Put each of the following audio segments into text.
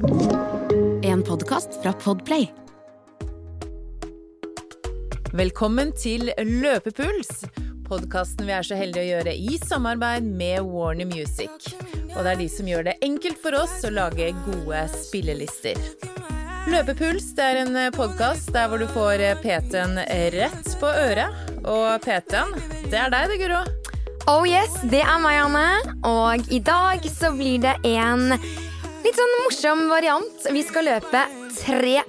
En podkast fra Podplay. Velkommen til Løpepuls, podkasten vi er så heldige å gjøre i samarbeid med Warner Music. Og det er de som gjør det enkelt for oss å lage gode spillelister. Løpepuls det er en podkast der hvor du får PT-en rett på øret. Og PT-en, det er deg det, Guro. Oh yes, det er meg, Anne. Og i dag så blir det en litt sånn morsom variant. Vi skal løpe tre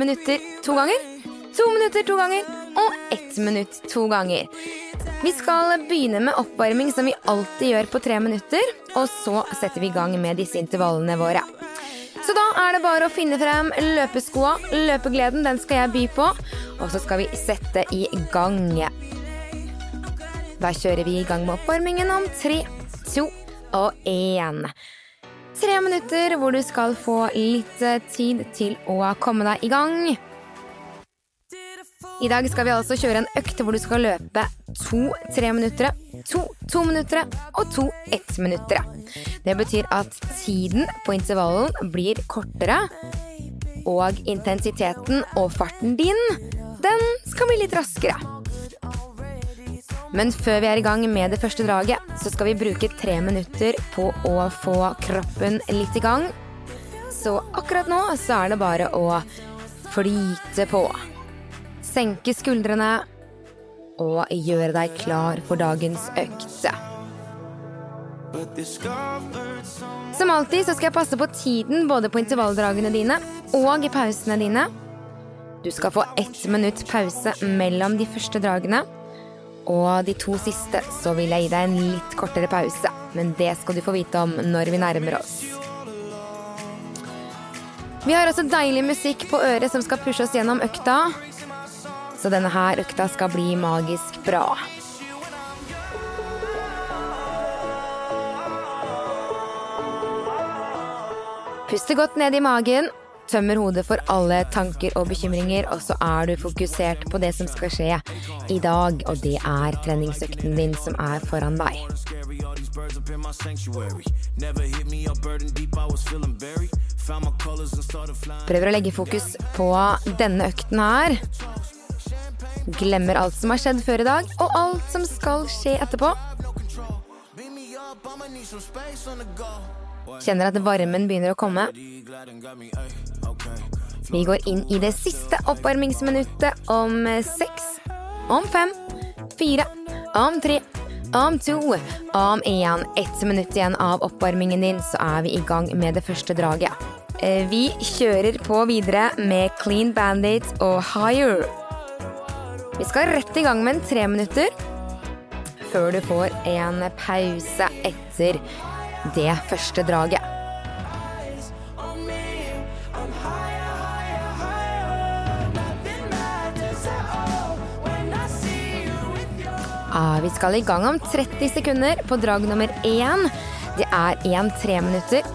minutter to ganger. To minutter to ganger og ett minutt to ganger. Vi skal begynne med oppvarming som vi alltid gjør på tre minutter. Og så setter vi i gang med disse intervallene våre. Så da er det bare å finne frem løpeskoa. Løpegleden den skal jeg by på. Og så skal vi sette i gang. Da kjører vi i gang med oppvarmingen om tre, to og én. Tre minutter hvor du skal få litt tid til å komme deg i gang. I dag skal vi altså kjøre en økt hvor du skal løpe to treminuttere, to tominuttere og to ettminuttere. Det betyr at tiden på intervallen blir kortere, og intensiteten og farten din, den skal bli litt raskere. Men før vi er i gang med det første draget, så skal vi bruke tre minutter på å få kroppen litt i gang. Så akkurat nå så er det bare å flyte på. Senke skuldrene og gjøre deg klar for dagens økt. Som alltid så skal jeg passe på tiden både på intervalldragene dine og i pausene dine. Du skal få ett minutt pause mellom de første dragene. Og de to siste så vil jeg gi deg en litt kortere pause. Men det skal du få vite om når vi nærmer oss. Vi har også deilig musikk på øret som skal pushe oss gjennom økta. Så denne her økta skal bli magisk bra. Puste godt ned i magen, tømmer hodet for alle tanker og bekymringer, og så er du fokusert på det som skal skje i dag, og det er treningsøkten din som er foran deg. Prøver å legge fokus på denne økten her. Glemmer alt som har skjedd før i dag, og alt som skal skje etterpå. Kjenner at varmen begynner å komme. Vi går inn i det siste oppvarmingsminuttet om seks, om fem, fire, om tre, om to, om én. Ett minutt igjen av oppvarmingen din, så er vi i gang med det første draget. Vi kjører på videre med Clean Bandit og Higher. Vi skal rett i gang med en tre minutter før du får en pause etter det første draget. Ah, vi skal i gang om 30 sekunder på drag nummer én. Det er én treminutter.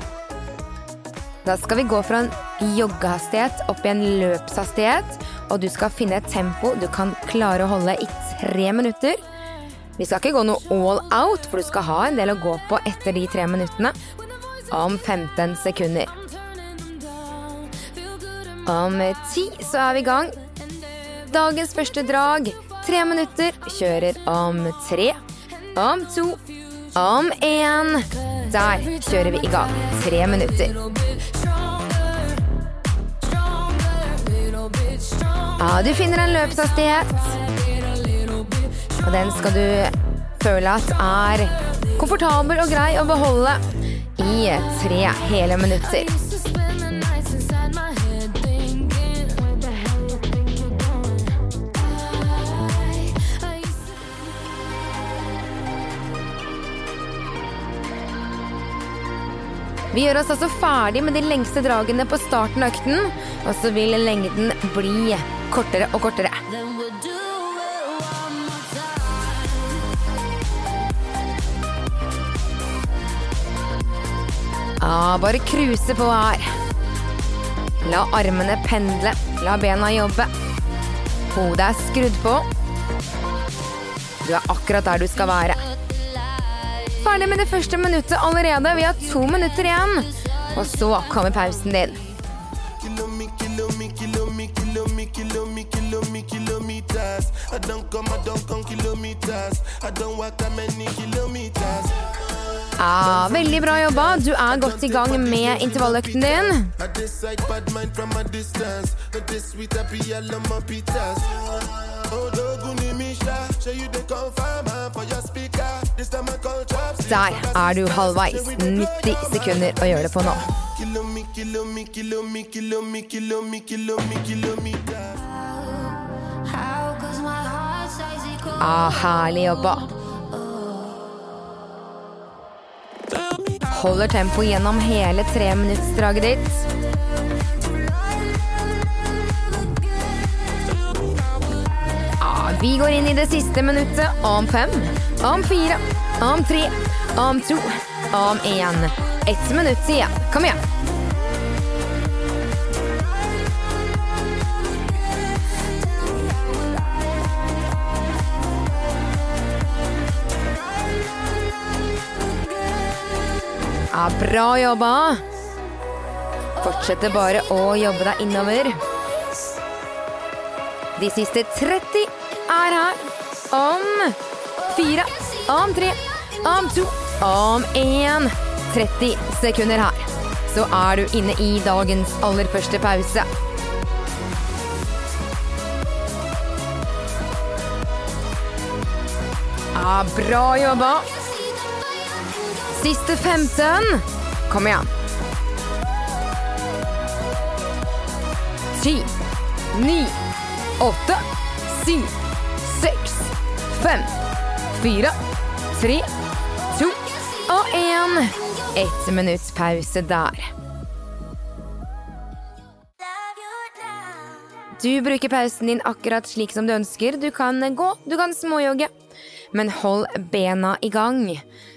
Da skal vi gå fra en joggehastighet opp i en løpshastighet, og du skal finne et tempo du kan klare å holde i tre minutter. Vi skal ikke gå noe all out, for du skal ha en del å gå på etter de tre minuttene. Om 15 sekunder. Om ti så er vi i gang. Dagens første drag. Tre minutter. Kjører om tre. Om to. Om én. Der kjører vi i gang. Tre minutter. Ja, du finner en løpshastighet. Og den skal du føle at er komfortabel og grei å beholde i tre hele minutter. Vi gjør oss altså ferdig med de lengste dragene på starten av økten, og så vil lengden bli kortere og kortere. Ja, bare kruse på her. La armene pendle, la bena jobbe. Hodet er skrudd på. Du er akkurat der du skal være. Ferdig med det første minuttet allerede. Vi har to minutter igjen. Og så kommer pausen din. I don't come, I don't come kilometers. I don't walk that many kilometers. Ja, veldig bra jobba. Du er godt i gang med intervalløkten din. Der er du halvveis. 90 sekunder å gjøre det på nå. Ah, herlig kilo Holder tempo gjennom hele treminuttsdraget ditt. Ja, vi går inn i det siste minuttet om fem, om fire, om tre, om to, om én. Ett minutt igjen. Kom igjen. Ja, bra jobba. Fortsette bare å jobbe deg innover. De siste 30 er her. Om fire, om tre, om to, om én. 30 sekunder her. Så er du inne i dagens aller første pause. Ja, bra jobba. Siste 15. Kom igjen. Ti, ni, åtte, syv, seks, fem, fire, tre, to og én. Ett minutts pause der. Du bruker pausen din akkurat slik som du ønsker. Du kan gå, du kan småjogge. Men hold bena i gang,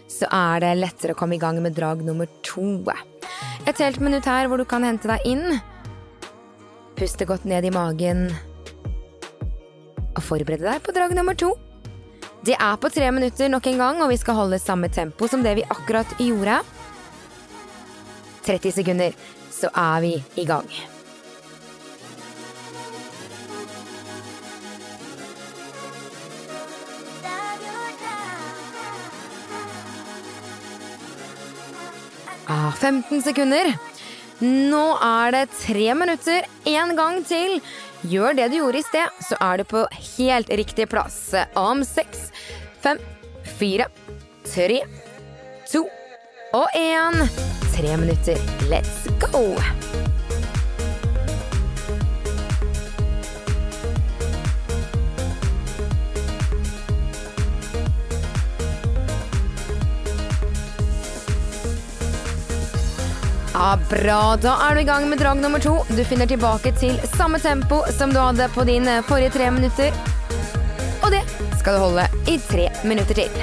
så er det lettere å komme i gang med drag nummer to. Et helt minutt her hvor du kan hente deg inn. Puste godt ned i magen. Og forberede deg på drag nummer to. Det er på tre minutter nok en gang, og vi skal holde samme tempo som det vi akkurat gjorde. 30 sekunder, så er vi i gang. Ah, 15 sekunder. Nå er det tre minutter. En gang til. Gjør det du gjorde i sted, så er du på helt riktig plass. Om seks, fem, fire, tre, to og én. Tre minutter. Let's go! Ja, Bra. Da er du i gang med drag nummer to. Du finner tilbake til samme tempo som du hadde på dine forrige tre minutter. Og det skal du holde i tre minutter til.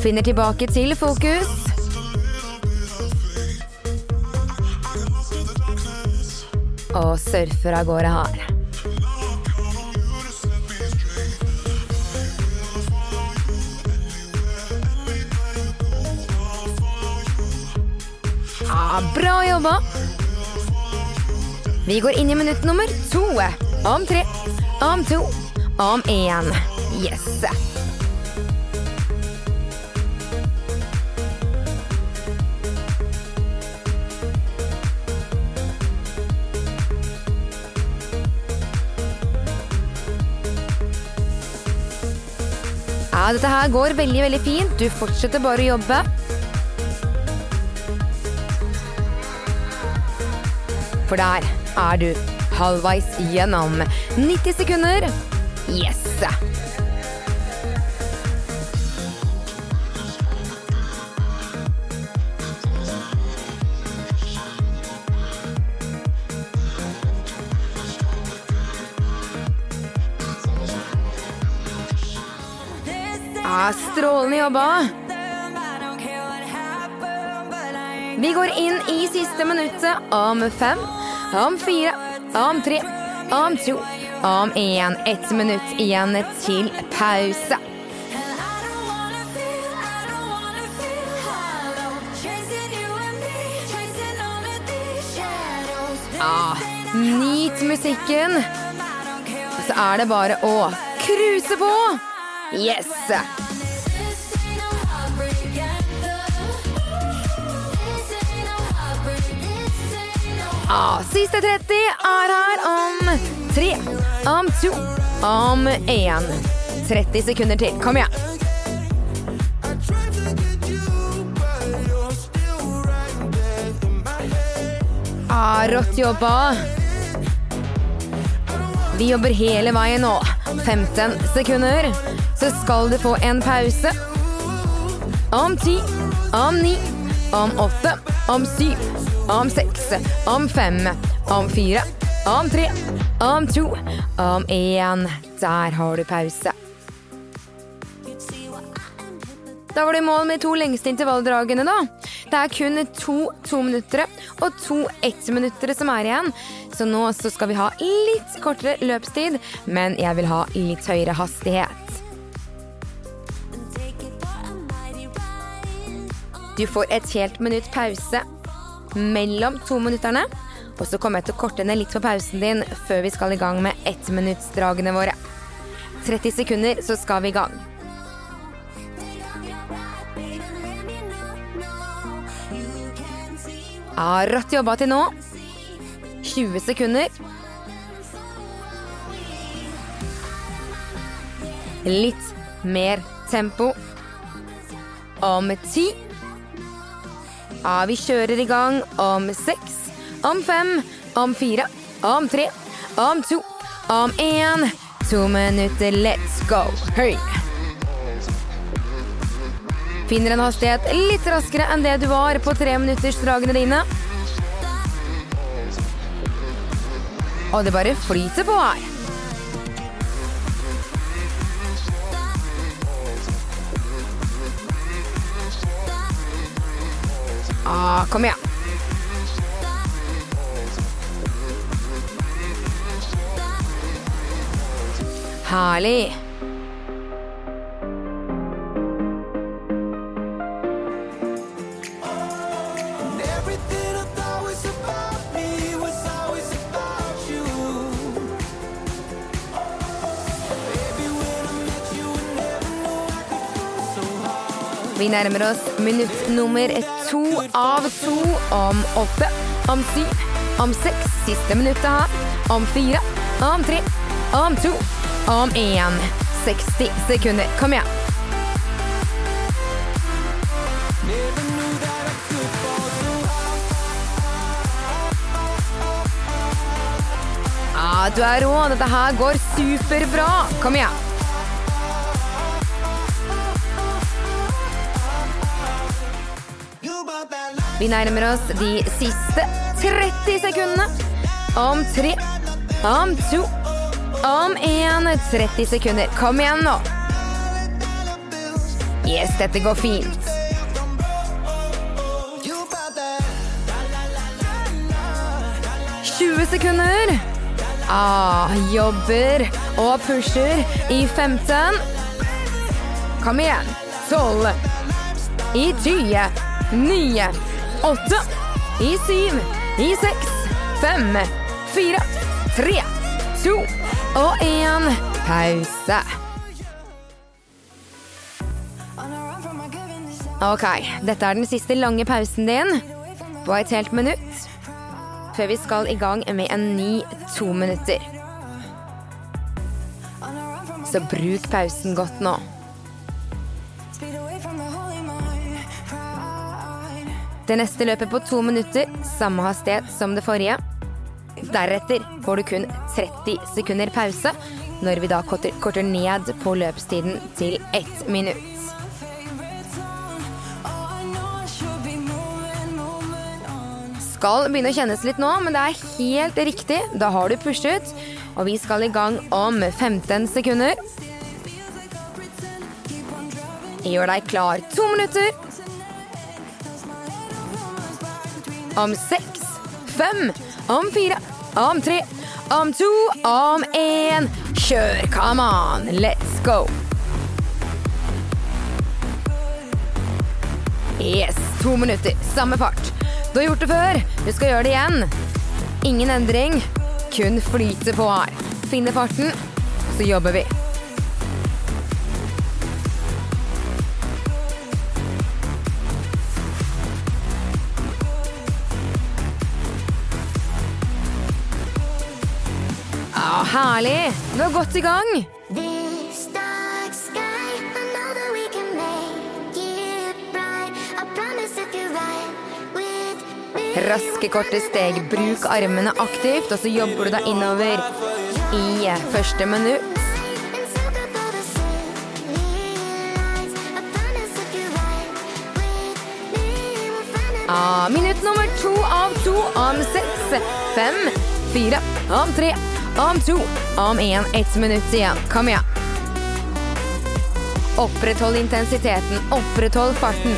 Finner tilbake til fokus. Og surfer av gårde her. Ja, bra jobba! Vi går inn i minutt nummer to. Om tre, om to, om én. Yes! Ja, dette her går veldig, veldig fint. Du fortsetter bare å jobbe. For der er du halvveis gjennom 90 sekunder. Yes! Strålende jobba. Vi går inn i siste minuttet om fem, om fire, om tre, om to, om én. Ett minutt igjen til pause. Ah, nyt musikken. Så er det bare å cruise på. Yes! Ah, siste 30 er her om tre, om to, om én. 30 sekunder til. Kom igjen. Ah, rått jobba. Vi jobber hele veien nå. 15 sekunder. Så skal du få en pause. Om ti, om ni, om åtte, om syv, om sex, om fem, om fire, om tre, om to, om én. Der har du pause. Da var det mål med to lengste intervalldragene, da. Det er kun to tominuttere og to ettminuttere som er igjen. Så nå så skal vi ha litt kortere løpstid, men jeg vil ha litt høyere hastighet. Du får et helt minutt pause mellom to minutterne. Og så kommer jeg til å korte ned litt på pausen din før vi skal i gang med ettminuttsdragene våre. 30 sekunder, så skal vi i gang. Ja, rått jobba til nå. 20 sekunder. Litt mer tempo. Om ti. Ja, vi kjører i gang om seks, om fem, om fire, om tre, om to, om én. To minutter, let's go. Høy. Finner en hastighet litt raskere enn det du var på treminuttersdragene dine. Og det bare flyter på her. Could kom igjen. Herlig. Vi nærmer oss minutt nummer to av to. Om åtte, om syv, om seks, siste minuttet her. Om fire, om tre, om to, om én. 60 sekunder. Kom igjen. Ja, du er rå. Dette her går superbra. Kom igjen. Vi nærmer oss de siste 30 sekundene. Om tre, om to, om én. 30 sekunder. Kom igjen nå. Yes, dette går fint. 20 sekunder. Ah, jobber og pusher i 15. Kom igjen. 12. I 20. 9. 8. I 7. I 6. 5. 4. 3. 2. Og 1. Pause. Ok, dette er den siste lange pausen din på et helt minutt før vi skal i gang med en ny to minutter. Så bruk pausen godt nå. Det neste løpet på to minutter, samme hastighet som det forrige. Deretter får du kun 30 sekunder pause, når vi da korter, korter ned på løpstiden til ett minutt. Skal begynne å kjennes litt nå, men det er helt riktig. Da har du pushet, og vi skal i gang om 15 sekunder. Gjør deg klar. To minutter. Om seks, fem, om fire, om tre, om to, om én. Kjør, come on, let's go. Yes, to minutter, samme fart. Du har gjort det før, du skal gjøre det igjen. Ingen endring, kun flyte på her. Finne farten, så jobber vi. Herlig! Du er godt i gang. Raske, korte steg. Bruk armene aktivt, og så jobber du deg innover i første minutt. Ah, minutt nummer to av to om seks. Fem, fire, om tre, om to, om én. Ett minutt igjen. Kom igjen. Oppretthold intensiteten. Oppretthold farten.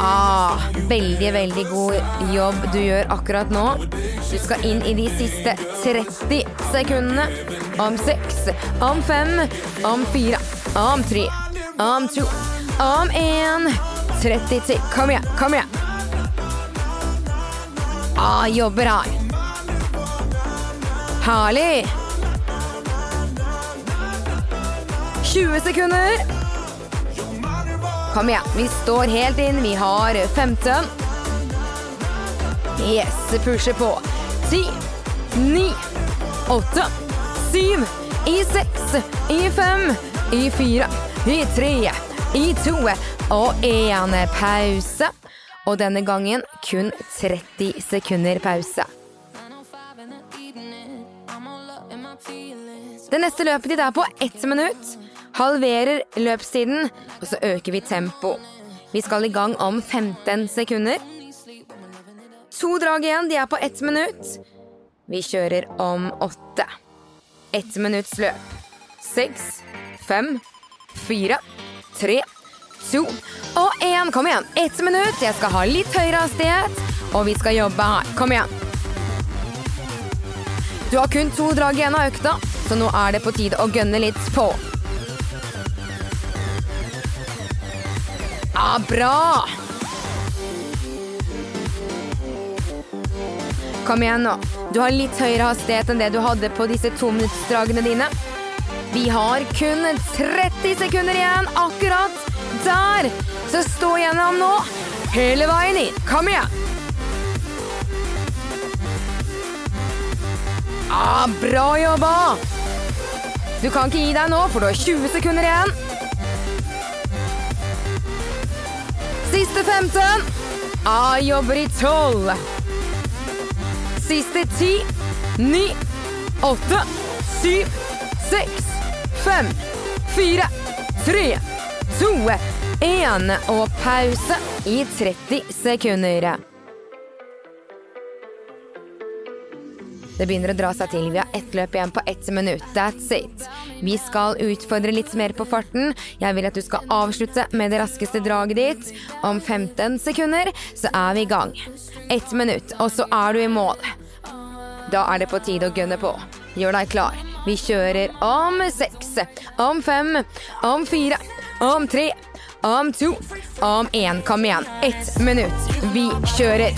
Ah, veldig, veldig god jobb du gjør akkurat nå. Du skal inn i de siste 30 sekundene. Om seks, om fem, om fire, om tre, om to, om én. 30 til. Kom igjen, kom igjen. Ah, jobber her. Herlig. 20 sekunder. Kom igjen, vi står helt inn. Vi har 15. Yes, pusher på. 10, 9, 8, 7, i 6, i 5, i 4, i tre, i to og én pause. Og denne gangen kun 30 sekunder pause. Det neste løpet ditt er på ett minutt. Halverer løpstiden, og så øker vi tempo. Vi skal i gang om 15 sekunder. To drag igjen, de er på ett minutt. Vi kjører om åtte. Ett minutts løp. Seks, fem, fire, tre, to og én. Kom igjen, ett minutt. Jeg skal ha litt høyere hastighet, og vi skal jobbe her. Kom igjen. Du har kun to drag igjen av økta, så nå er det på tide å gønne litt på. Ja, bra! Kom igjen nå. Du har litt høyere hastighet enn det du hadde på disse tominuttsdragene dine. Vi har kun 30 sekunder igjen, akkurat der. Så stå gjennom nå, hele veien inn. Kom igjen. Ah, bra jobba! Du kan ikke gi deg nå, for du har 20 sekunder igjen. Siste 15. Ah, jobber i 12. Siste 10, 9, 8, 7, 6, 5, 4, 3, 2, 1 og pause i 30 sekunder. Det begynner å dra seg til. Vi har ett løp igjen på ett minutt. That's it. Vi skal utfordre litt mer på farten. Jeg vil at du skal avslutte med det raskeste draget ditt. Om 15 sekunder så er vi i gang. Ett minutt, og så er du i mål. Da er det på tide å gønne på. Gjør deg klar. Vi kjører om seks, om fem, om fire, om tre, om to, om én. Kom igjen. Ett minutt. Vi kjører.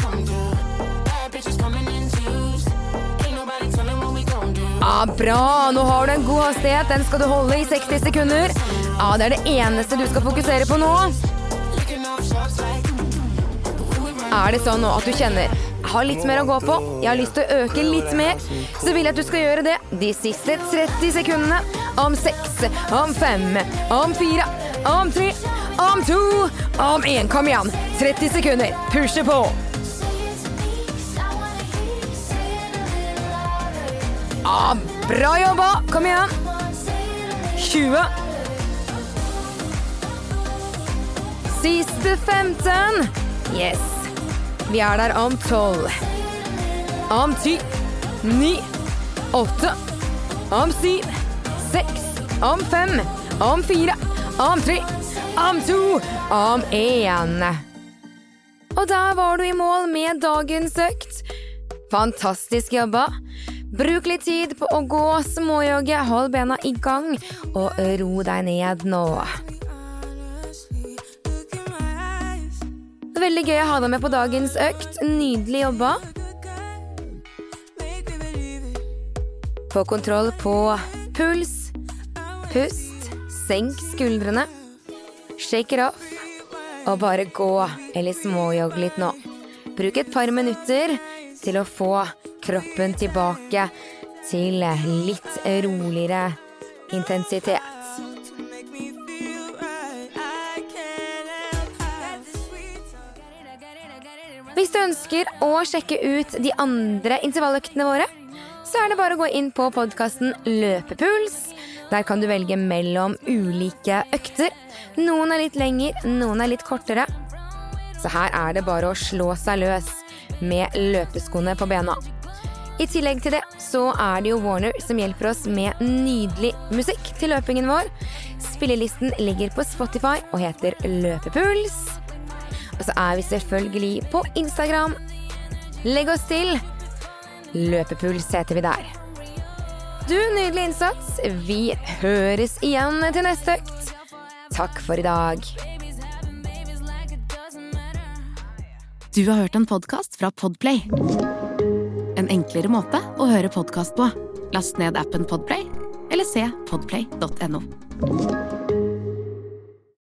Ja, Bra! Nå har du en god hastighet. Den skal du holde i 60 sekunder. Ja, Det er det eneste du skal fokusere på nå. Er det sånn nå at du kjenner har litt mer å gå på, jeg har lyst til å øke litt mer, så vil jeg at du skal gjøre det de siste 30 sekundene. Om seks, om fem, om fire, om tre, om to, om én. Kom igjen! 30 sekunder. Pushe på. Ah, bra jobba! Kom igjen. 20. Siste 15. Yes. Vi er der om 12. Om 10. 9. 8. Om 7. 6. Om fem. Om fire. om tre, om to, om én. Og der var du i mål med dagens økt. Fantastisk jobba. Bruk litt tid på å gå, småjogge, hold bena i gang, og ro deg ned nå. Veldig gøy å ha deg med på dagens økt. Nydelig jobba. Få kontroll på puls, pust, senk skuldrene. Shake it off. Og bare gå eller småjogg litt nå. Bruk et par minutter til å få kroppen tilbake til litt roligere intensitet. Ønsker å sjekke ut de andre intervalløktene våre, så er det bare å gå inn på podkasten Løpepuls. Der kan du velge mellom ulike økter. Noen er litt lengre, noen er litt kortere. Så her er det bare å slå seg løs med løpeskoene på bena. I tillegg til det så er det jo Warner som hjelper oss med nydelig musikk til løpingen vår. Spillelisten ligger på Spotify og heter Løpepuls. Så er vi selvfølgelig på Instagram. Legg oss til. Løpepuls heter vi der. Du, nydelig innsats. Vi høres igjen til neste økt. Takk for i dag. Du har hørt en podkast fra Podplay. En enklere måte å høre podkast på. Last ned appen Podplay, eller se podplay.no.